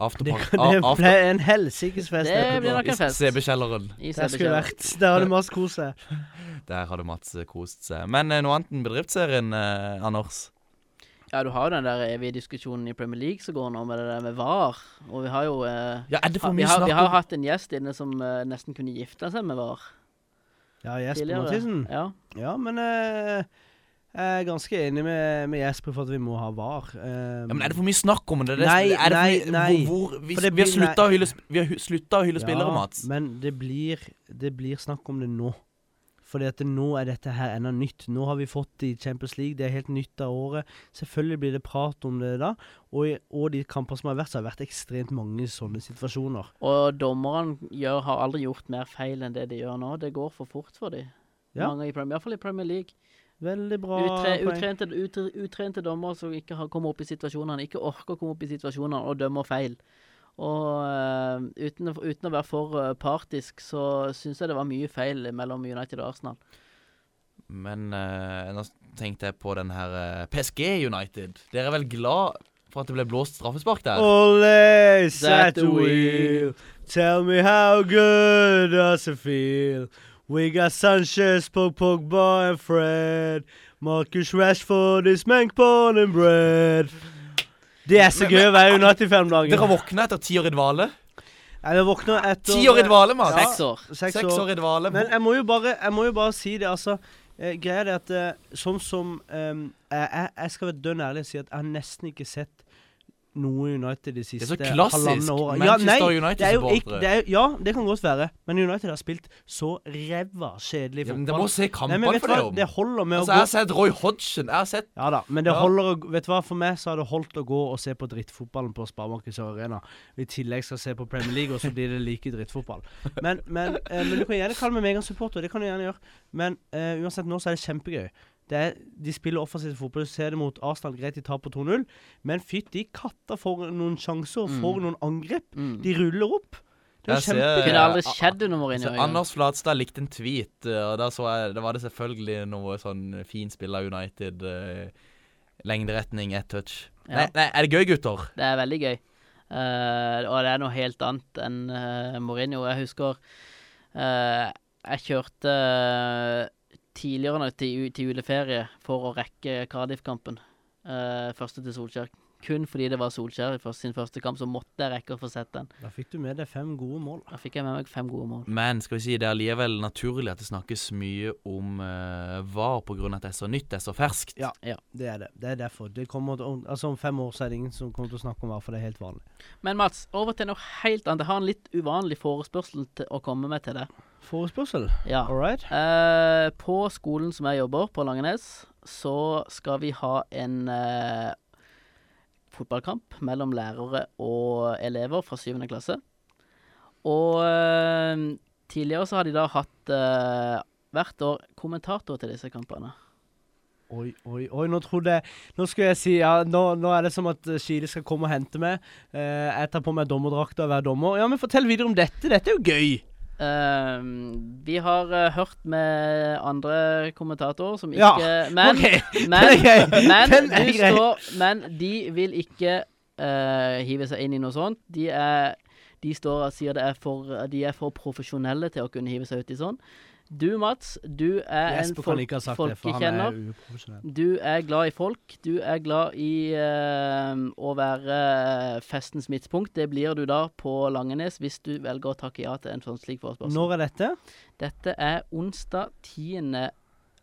Speaker 4: Det,
Speaker 3: Afterpark.
Speaker 4: det ble
Speaker 3: after-
Speaker 4: en helsikes fest.
Speaker 5: Det blir nok en
Speaker 3: i
Speaker 5: fest.
Speaker 3: CB-kjelleren.
Speaker 5: I
Speaker 4: Der skulle vært. Der hadde Mats kost seg.
Speaker 3: Der hadde Mats eh, kost seg. Men eh, noe annet enn bedriftsserien, eh, Anders?
Speaker 5: Ja, du har jo den der evige diskusjonen i Premier League som går nå med det der med VAR. Og vi har jo eh,
Speaker 3: Ja, er det for
Speaker 5: vi, har, vi har hatt en gjest inne som eh, nesten kunne gifte seg med VAR
Speaker 4: Ja, Jesper. Mathisen.
Speaker 5: Ja.
Speaker 4: Ja, men eh, jeg er ganske enig med, med Jesper for at vi må ha VAR. Um,
Speaker 3: ja, men Er det for mye snakk om det? det
Speaker 4: Nei,
Speaker 3: det
Speaker 4: nei,
Speaker 3: mye-
Speaker 4: nei.
Speaker 3: Hvor, hvor, vi, har slutta å hylle, å hylle
Speaker 4: ja,
Speaker 3: spillere, Mats.
Speaker 4: Men det blir, det blir snakk om det nå. Fordi at nå er dette her ennå nytt. Nå har vi fått det i Champions League, det er helt nytt av året. Selvfølgelig blir det prat om det da. Og, i, og de kamper som har vært, så har det vært ekstremt mange sånne situasjoner.
Speaker 5: Og dommerne har aldri gjort mer feil enn det de gjør nå. Det går for fort for dem.
Speaker 4: Ja.
Speaker 5: Mange Premier, i Premier League.
Speaker 4: Veldig bra
Speaker 5: Utre, utrente, utre, utrente dommere som ikke har kommet opp i situasjonene, ikke orker å komme opp i situasjonene og dømmer feil. Og uh, uten, uten å være for eh, partisk, så syns jeg det var mye feil mellom United og Arsenal.
Speaker 3: Men uh, nå tenkte jeg på den her uh, PSG United. Dere er vel glad for at det ble blåst straffespark der?
Speaker 5: Ole,
Speaker 4: set the wheel. Tell me how good does it feel? We got Sanchez, Pog Pogba and Fred. Marcus Rashford is mankborn and bread. Det er så gøy å være United-fan om dagen.
Speaker 3: Dere har våkna etter ti år i dvale?
Speaker 4: Jeg vi våkner etter
Speaker 3: Ti år i dvale, Mats!
Speaker 4: Ja.
Speaker 5: Seks år.
Speaker 4: Seks,
Speaker 3: Seks
Speaker 4: år.
Speaker 3: år i dvale.
Speaker 4: Men jeg må jo bare, jeg må jo bare si det, altså. Eh, greia er det at eh, sånn som eh, jeg, jeg skal være dønn ærlig og si at jeg har nesten ikke sett noe United de
Speaker 3: Det
Speaker 4: siste halvannet året.
Speaker 3: Manchester
Speaker 4: det er jo ikke,
Speaker 3: United-supportere.
Speaker 4: det er, Ja, det kan godt være, men United har spilt så ræva kjedelig
Speaker 3: Ja, men
Speaker 4: fotball.
Speaker 3: Må se
Speaker 4: Nei,
Speaker 3: kampene for det om.
Speaker 4: Det holder med
Speaker 3: Altså,
Speaker 4: å
Speaker 3: jeg har sett Roy Hodgson. Jeg har sett
Speaker 4: Ja da, men det
Speaker 3: Ja.
Speaker 4: holder å Vet du hva, for meg så har det holdt å gå og se på drittfotballen på Sparebanken Sør Arena. I tillegg skal se på Premier League, og så blir det like drittfotball. Men, men, eh, men du kan gjerne kalle meg megasupporter, det kan du gjerne gjøre. Men eh, uansett, nå så er det kjempegøy. Det er, de spiller offensiv fotball. Du ser det mot Arsenal, greit de taper 2-0, men fytti katta for noen sjanser, for
Speaker 5: Mm.
Speaker 4: noen angrep.
Speaker 5: Mm.
Speaker 4: De ruller opp. Det er kjempegøy.
Speaker 5: Kunne aldri skjedd under Mourinho.
Speaker 3: Så. Anders Flatstad likte en tweet, eh, og da så jeg Da var det selvfølgelig noe sånn fin spill av United. eh, lengderetning, ett touch.
Speaker 5: Ja.
Speaker 3: Nei, nei, er det gøy, gutter?
Speaker 5: Det er veldig gøy. Uh, og det er noe helt annet enn uh, Mourinho. Jeg husker uh, jeg kjørte tidligere til, til juleferie for å rekke Cardiff-kampen. Uh, første til Solskjær. Kun fordi det var Solskjær i sin første kamp, så måtte jeg rekke å få sett den.
Speaker 4: Da fikk du med deg fem gode mål.
Speaker 5: Da fikk jeg med meg fem gode mål.
Speaker 3: Men skal vi si det er likevel naturlig at det snakkes mye om uh, VAR pga. at det er så nytt, det er så ferskt.
Speaker 4: Ja, det er det. Det er derfor. Det kommer til, altså Om fem år så er det ingen som kommer til å snakke om VAR, for det er helt vanlig.
Speaker 5: Men Mats, over til noe helt annet. Jeg har en litt uvanlig forespørsel til å komme med til deg.
Speaker 4: Forespørsel.
Speaker 5: Ja.
Speaker 4: All.
Speaker 5: Eh, på skolen som jeg jobber, på Langenes, så skal vi ha en eh, fotballkamp mellom lærere og elever fra syvende klasse. Og eh, tidligere så har de da hatt eh, hvert år kommentator til disse kampene.
Speaker 4: Oi, oi, oi. Nå trodde jeg Nå skulle jeg si ja, nå, nå er det som at eh, skal komme og hente meg. Eh, jeg tar på meg dommerdrakta og være dommer. Ja, men fortell videre om dette. Dette er jo gøy.
Speaker 5: Eh, vi har uh, hørt med andre kommentatorer som
Speaker 4: Ja,
Speaker 5: ikke Men,
Speaker 4: okay.
Speaker 5: men, men,
Speaker 4: grei.
Speaker 5: står, men de vil ikke uh, hive seg inn i noe sånt. De, er, de står og sier det er for, de er for profesjonelle til å kunne hive seg uti sånn. Du, Mats, du er en
Speaker 4: Jesper kan
Speaker 5: folk, folkekjenner.
Speaker 4: er.
Speaker 5: Du er glad i folk. Du er glad i uh, å være festens midtpunkt. Det blir du da på Langenes hvis du velger å takke ja til en sånn slik forespørsel.
Speaker 4: Når er dette?
Speaker 5: Dette er onsdag 10.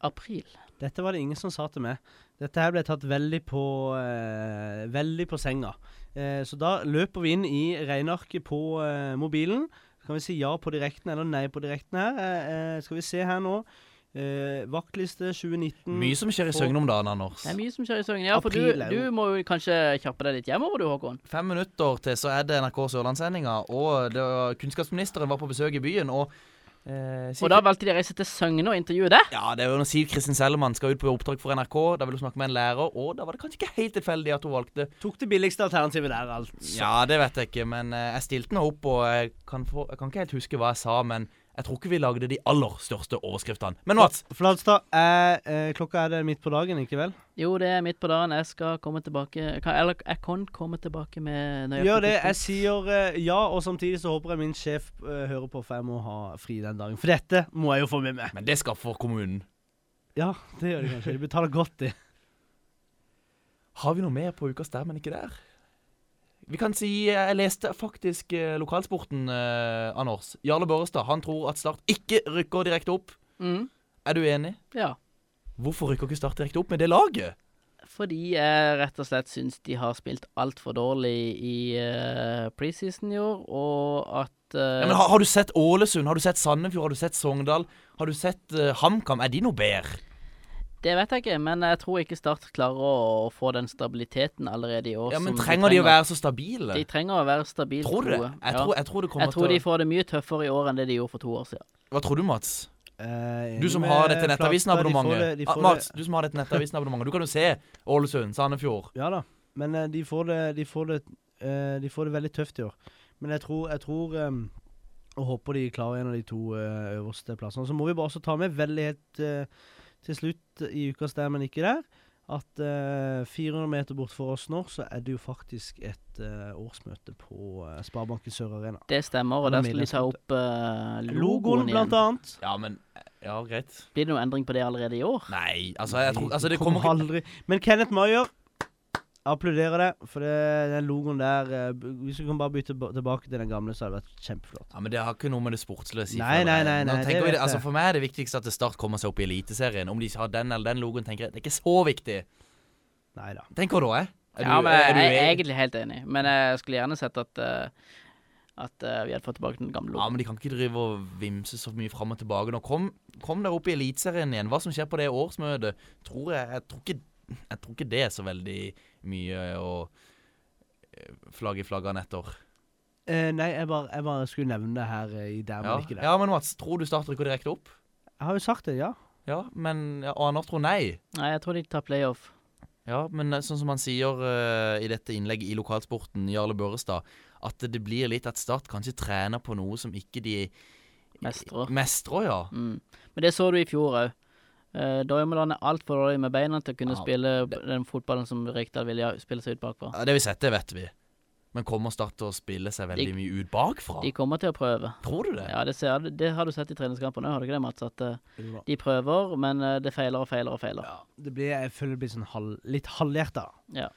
Speaker 5: april.
Speaker 4: Dette var det ingen som sa til meg. Dette her ble tatt veldig på eh, Veldig på senga. Eh, så da løper vi inn i regnearket på eh, mobilen. Kan vi si ja på direkten eller nei på direkten her. Eh, eh, skal vi se her nå. Eh, vaktliste 2019.
Speaker 3: Mye som skjer i Søgne om dagen, Anders.
Speaker 5: Det er mye som skjer i Søgne. Ja, for du,
Speaker 4: April
Speaker 5: du må jo kanskje kjappe deg litt hjemover, du, Håkon.
Speaker 3: Fem minutter til så er det NRK Sørlandssendinga, og det kunnskapsministeren var på besøk i byen. Og, eh,
Speaker 5: Og da valgte de å reise til Søgne og intervjue det?
Speaker 3: Ja, det er jo når Siv Kristin Sellemann skal ut på oppdrag for NRK. Da vil hun snakke med en lærer, og da var det kanskje ikke helt tilfeldig at hun valgte
Speaker 4: Tok det billigste alternativet der, altså.
Speaker 3: Ja, det vet jeg ikke, men eh, jeg stilte nå opp, og jeg kan, få, jeg kan ikke helt huske hva jeg sa, men jeg tror ikke vi lagde de aller største overskriftene. Men Mats,
Speaker 4: Flatstad, er, eh, klokka er det midt på dagen, ikke vel?
Speaker 5: Jo, det er midt på dagen. Jeg skal komme tilbake kan, Eller jeg kan komme tilbake med nøyaktig
Speaker 4: Gjør det. Jeg sier eh, ja, og samtidig så håper jeg min sjef eh, hører på, for jeg må ha fri den dagen. For dette må jeg jo få med meg.
Speaker 3: men det skal for kommunen.
Speaker 4: Ja, det gjør de kanskje. De betaler godt, de.
Speaker 3: Har vi noe mer på ukas der, men ikke der? Vi kan si Jeg leste faktisk eh, lokalsporten, eh, Anders. Jarle Børrestad han tror at Start ikke rykker direkte opp.
Speaker 5: Mm,
Speaker 3: Er du enig?
Speaker 5: ja.
Speaker 3: Hvorfor rykker ikke Start direkte opp med det laget?
Speaker 5: Fordi jeg rett og slett syns de har spilt altfor dårlig i uh, preseason i år, og at uh,
Speaker 3: Ja, men har, har du sett Ålesund? Har du sett Sandefjord? Har du sett Sogndal? Har du sett uh, HamKam? Er de noe bedre?
Speaker 5: Det vet jeg ikke, men jeg tror ikke Start klarer å få den stabiliteten allerede i år.
Speaker 3: Ja, men
Speaker 5: som
Speaker 3: Trenger de å være så stabile?
Speaker 5: De trenger å være stabile.
Speaker 3: Tror du det? Jeg
Speaker 5: ja.
Speaker 3: tror, jeg tror det kommer
Speaker 5: jeg tror
Speaker 3: til
Speaker 5: de får det mye tøffere i år enn det de gjorde for to år siden.
Speaker 3: Hva tror du, Mats?
Speaker 4: Eh,
Speaker 3: Du som har dette
Speaker 4: nettavisenabonnementet. de det- de
Speaker 3: Ah, Mats, du som har dette Nettavisen-abonnementet. Du kan jo se Ålesund, Sandefjord.
Speaker 4: Ja da, men eh, de får det De får det, eh, de får det veldig tøft i år. Men jeg tror, jeg tror um, og håper de klarer en av de to øverste plassene. Så må vi bare også ta med veldig helt eh, til slutt i ukas der, men ikke der, at eh, 400 meter bort for oss nå, så er det jo faktisk et eh, årsmøte på uh, Sparebanken Sør Arena.
Speaker 5: Det stemmer, og
Speaker 4: er
Speaker 5: der skal de ta opp eh,
Speaker 4: Logoen,
Speaker 5: logoen
Speaker 4: blant
Speaker 5: igjen.
Speaker 4: annet.
Speaker 3: Ja, men Ja, greit.
Speaker 5: Blir det noen endring på det allerede i år?
Speaker 3: Nei, altså, jeg tror Altså, det kommer ikke
Speaker 4: aldri Men Kenneth Maier applauderer det, for det, den logoen der eh, Hvis vi kan bare bytte tilbake til den gamle, så hadde det vært kjempeflott.
Speaker 3: Ja, men Det har ikke noe med det sportslige å si.
Speaker 4: Nei, nei, nei, nei, det
Speaker 3: vi det, altså. For meg er det viktigste at Start kommer seg opp i Eliteserien. Om de har den eller den logoen, tenker jeg det er ikke så viktig.
Speaker 4: Nei da.
Speaker 3: Tenk hva da, jeg. Er
Speaker 5: ja,
Speaker 3: du,
Speaker 5: men
Speaker 3: er
Speaker 5: jeg
Speaker 3: du
Speaker 5: jeg er egentlig helt enig. Men jeg skulle gjerne sett at uh, At uh, vi hadde fått tilbake den gamle
Speaker 3: Ja, men de kan ikke drive og vimse så mye fram og tilbake. Nå kom, kom dere opp i Eliteserien igjen. Hva som skjer på det årsmøtet, tror jeg Jeg tror ikke, jeg tror ikke det er så veldig mye å flagg flagge i flaggene etter.
Speaker 4: Eh, nei, jeg bare, jeg bare skulle nevne det her eh, i der,
Speaker 3: Ja.
Speaker 4: men ikke der.
Speaker 3: ja, men Mats, tror du starter ikke direkte opp?
Speaker 4: Jeg har jo sagt det, ja.
Speaker 3: Ja, men ja, Og Anders tror nei.
Speaker 5: Nei, jeg tror de tar playoff.
Speaker 3: Ja, men eh, sånn som han sier uh, i dette innlegget i lokalsporten, Jarle Børrestad, at det blir litt at Start kanskje trener på noe som ikke de
Speaker 5: Mestrer.
Speaker 3: Mestrer, ja.
Speaker 5: Mm. Men det så du i fjor òg. Uh, Dormeland er altfor dårlig med beina til å kunne
Speaker 3: Ja,
Speaker 5: spille det. den fotballen som Rikdal vil spille seg ut bakfra.
Speaker 3: ja. Det vi setter, det vet vi. Men kommer Start til å spille seg veldig
Speaker 5: De-
Speaker 3: mye ut bakfra?
Speaker 5: De kommer til å prøve.
Speaker 3: Tror du det?
Speaker 5: Ja, det, ser, det har du sett i treningskampene òg, har du ikke det, Mats? At
Speaker 4: uh,
Speaker 5: de prøver, men uh, det feiler og feiler og feiler.
Speaker 4: ja. Det blir, jeg føler det blir sånn halv, litt halvhjerta.
Speaker 5: Ja.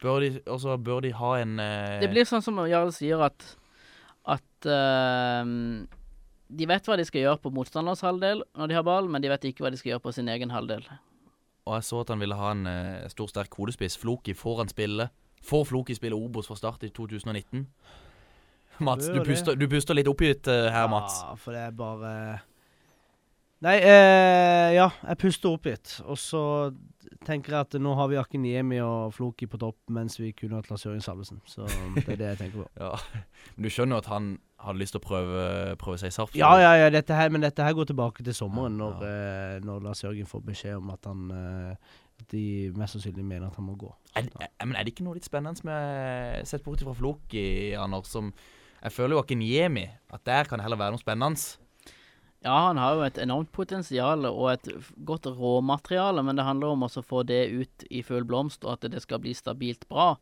Speaker 3: Bør de, og så bør de ha en uh,
Speaker 5: Det blir sånn som Jarl sier, at at eh, de vet hva de skal gjøre på motstanders halvdel når de har ball, men de vet ikke hva de skal gjøre på sin egen halvdel.
Speaker 3: Og jeg så at han ville ha en eh, stor, sterk hodespiss. Floki, får han spille? Får Floki spille Obos fra start i 2019? Mats, du puster, du puster litt oppgitt uh, her, Mats.
Speaker 4: Ja, for det er bare Nei, eh, ja, jeg puster oppgitt. Og så tenker at nå har vi Akiniemi og Floki på topp, mens vi kunne hatt Lars Jørgen Salvesen. Så det er det jeg tenker på.
Speaker 3: Ja. Men du skjønner jo at han hadde lyst til å prøve, prøve seg i Sarpsborg?
Speaker 4: Ja, ja, ja, dette her, men dette her går tilbake til sommeren, når, eh, når Lars Jørgen får beskjed om at han eh, de mest sannsynlig mener at han må gå.
Speaker 3: Er, er, men er det ikke noe litt spennende med Sett bort fra Floki, Anders, som Jeg føler jo Akinyemi at der kan det heller være noe spennende.
Speaker 5: Ja, han har jo et enormt potensial og et godt råmateriale, men det handler om å få det ut i full blomst, og at det skal bli stabilt bra.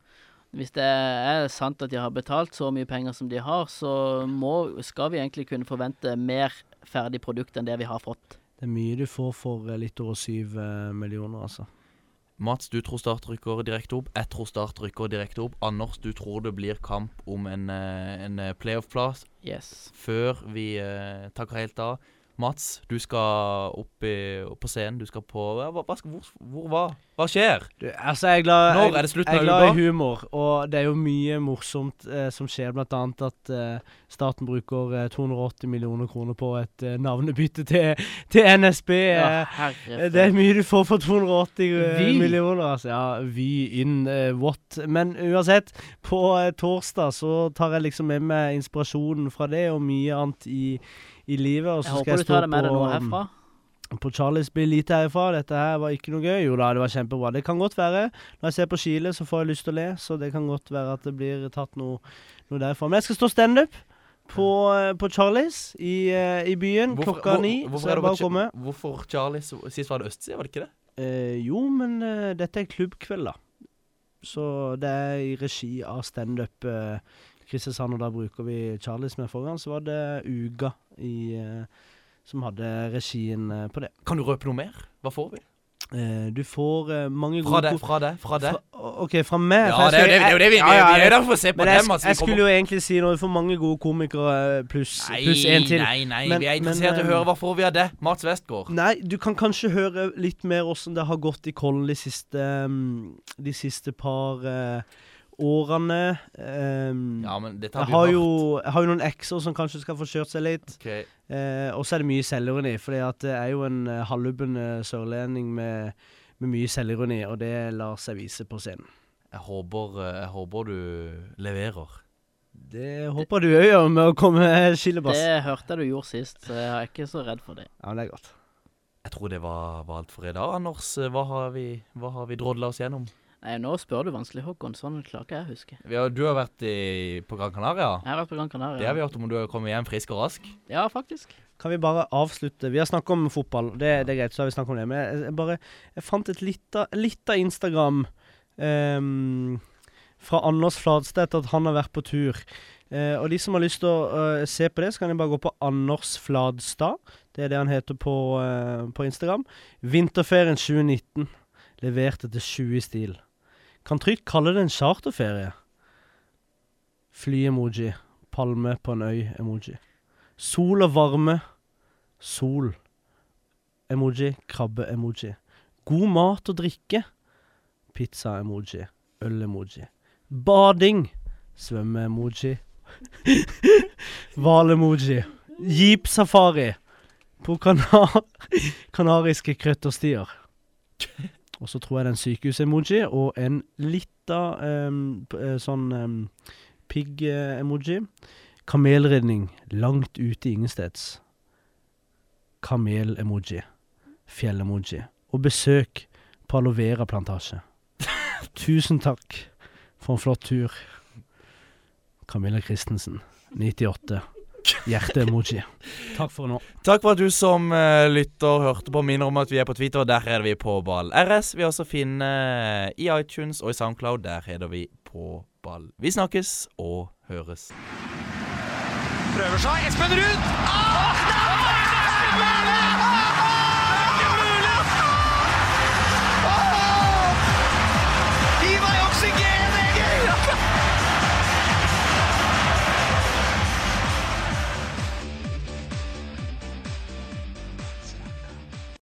Speaker 5: Hvis det er sant at de har betalt så mye penger som de har, så må, skal vi egentlig kunne forvente mer ferdig produkt enn det vi har fått.
Speaker 4: Det er mye du får for eh, litt over syv eh, millioner, altså.
Speaker 3: Mats, du tror Start rykker direkte opp. Jeg tror Start rykker direkte opp. Anders, du tror det blir kamp om en, eh, en eh, playoff-plass
Speaker 5: Yes.
Speaker 3: før vi eh, takker helt av. Mats, du skal opp, i, opp på scenen. Du skal på hva, hva, skal- hvor, hvor hva? Hva skjer?
Speaker 4: Du, altså, jeg er glad,
Speaker 3: Når
Speaker 4: jeg,
Speaker 3: er det slutten
Speaker 4: jeg er
Speaker 3: av
Speaker 4: glad i humor, og det er jo mye morsomt eh, som skjer. Blant annet at eh, staten bruker eh, 280 millioner kroner på et eh, navnebytte til, til NSB.
Speaker 5: Ja,
Speaker 4: eh, Det er mye du får for 280 eh, millioner. Altså. Ja, Vy in eh, what? Men uansett, på eh, torsdag så tar jeg liksom med meg inspirasjonen fra det og mye annet i, i livet. Og
Speaker 5: Jeg
Speaker 4: skal
Speaker 5: håper
Speaker 4: jeg
Speaker 5: du tar det med deg
Speaker 4: på,
Speaker 5: nå herfra.
Speaker 4: på Charlies blir lite herfra. Dette her var ikke noe gøy. Jo da, det var kjempebra. Det kan godt være. Når jeg ser på Chile, så får jeg lyst til å le, så det kan godt være at det blir tatt noe, noe derfra. Men jeg skal stå standup. På, eh, på Charlies i, eh, i byen klokka
Speaker 3: hvor-
Speaker 4: ni.
Speaker 3: hvorfor
Speaker 4: Så
Speaker 3: er det
Speaker 4: bare å komme.
Speaker 3: Hvorfor Charlies? Sist var det østside, var det ikke det?
Speaker 4: Eh, jo, men eh, dette er klubbkveld, da. Så det er i regi av standup eh, Kristiansand, og da bruker vi Charlies med gang. Så var det Uga i, eh, som hadde regien eh, på det.
Speaker 3: Kan du røpe noe mer? Hva får vi?
Speaker 4: Eh, du får mange
Speaker 3: Fra
Speaker 4: gode det,
Speaker 3: fra deg, fra deg.
Speaker 4: OK, fra meg.
Speaker 3: Ja, det er jo det, det, det vi,
Speaker 4: Ja, ja,
Speaker 3: vi er der for å se på
Speaker 4: Men jeg,
Speaker 3: dem.
Speaker 4: Jeg
Speaker 3: kommer-
Speaker 4: skulle jo egentlig si noe. Du får mange gode komikere pluss plus en til.
Speaker 3: Nei, nei,
Speaker 4: Men-
Speaker 3: vi er interessert i å høre hva får vi av det. Mats Westgård.
Speaker 4: Nei, du kan kanskje høre litt mer åssen det har gått i Kollen de siste, mm, de siste par eh, årene. Um,
Speaker 3: Ja, men dette
Speaker 4: jeg,
Speaker 3: har vi
Speaker 4: har jo, jeg har jo noen ekser som kanskje skal få kjørt seg litt.
Speaker 3: Okay.
Speaker 4: Uh, og så er det mye selvironi, fordi det er jo en uh, halvlubben eh, sørlending med, med mye selvironi, og det lar seg vise på scenen.
Speaker 3: Jeg håper, eh, jeg håper du leverer.
Speaker 4: Det håper du òg gjør med å komme skillebass.
Speaker 5: Det hørte jeg du gjorde sist, så jeg er ikke så redd for det.
Speaker 4: Ja, men det er godt.
Speaker 3: Jeg tror det var, var alt for i dag. Anders, hva har vi, hva har vi drodla oss gjennom?
Speaker 5: Nei, nå spør du vanskelig, Håkon. Sånn klarer ikke jeg å huske.
Speaker 3: Vi har, du har vært i, på Gran Canaria.
Speaker 5: Jeg har vært på Gran Canaria.
Speaker 3: Det har vi hørt om du har kommet hjem frisk og rask.
Speaker 5: Ja, faktisk.
Speaker 4: Kan vi bare avslutte? Vi har snakket om fotball, det, det er greit, så har vi snakket om det. Men jeg, jeg bare Jeg fant et lite Instagram um, fra Anders Fladstedt at han har vært på tur. Uh, og de som har lyst til å uh, se på det, så kan de bare gå på Anders Fladstad. Det er det han heter på, uh, på Instagram. Vinterferien 2019. Leverte til 20 i stil. Kan trygt kalle det en charterferie. Fly-emoji. Palme på en øy-emoji. Sol og varme. Sol. Emoji. Krabbe-emoji. God mat og drikke. Pizza-emoji. Øl-emoji. Bading. Svømme-emoji. Hval-emoji. Jeep-safari. På kanar kanariske krøtterstier. Og så tror jeg det er en sykehus-emoji og en lita em, eh, sånn em, pigg-emoji. Kamelridning langt ute ingensteds. Kamel-emoji. Fjell-emoji. Og besøk på alovera-plantasje. Tusen takk for en flott tur. Camilla Christensen, 98. Hjerte-emoji. Takk for nå.
Speaker 3: Takk for at du som uh, lytter hørte på. Minner om at vi er på Twitter, og der er vi på ball. RS vil også finne i iTunes og i Soundcloud. Der heter vi på ball. Vi snakkes og høres.
Speaker 2: Prøver seg. Espen Ruud! Ah!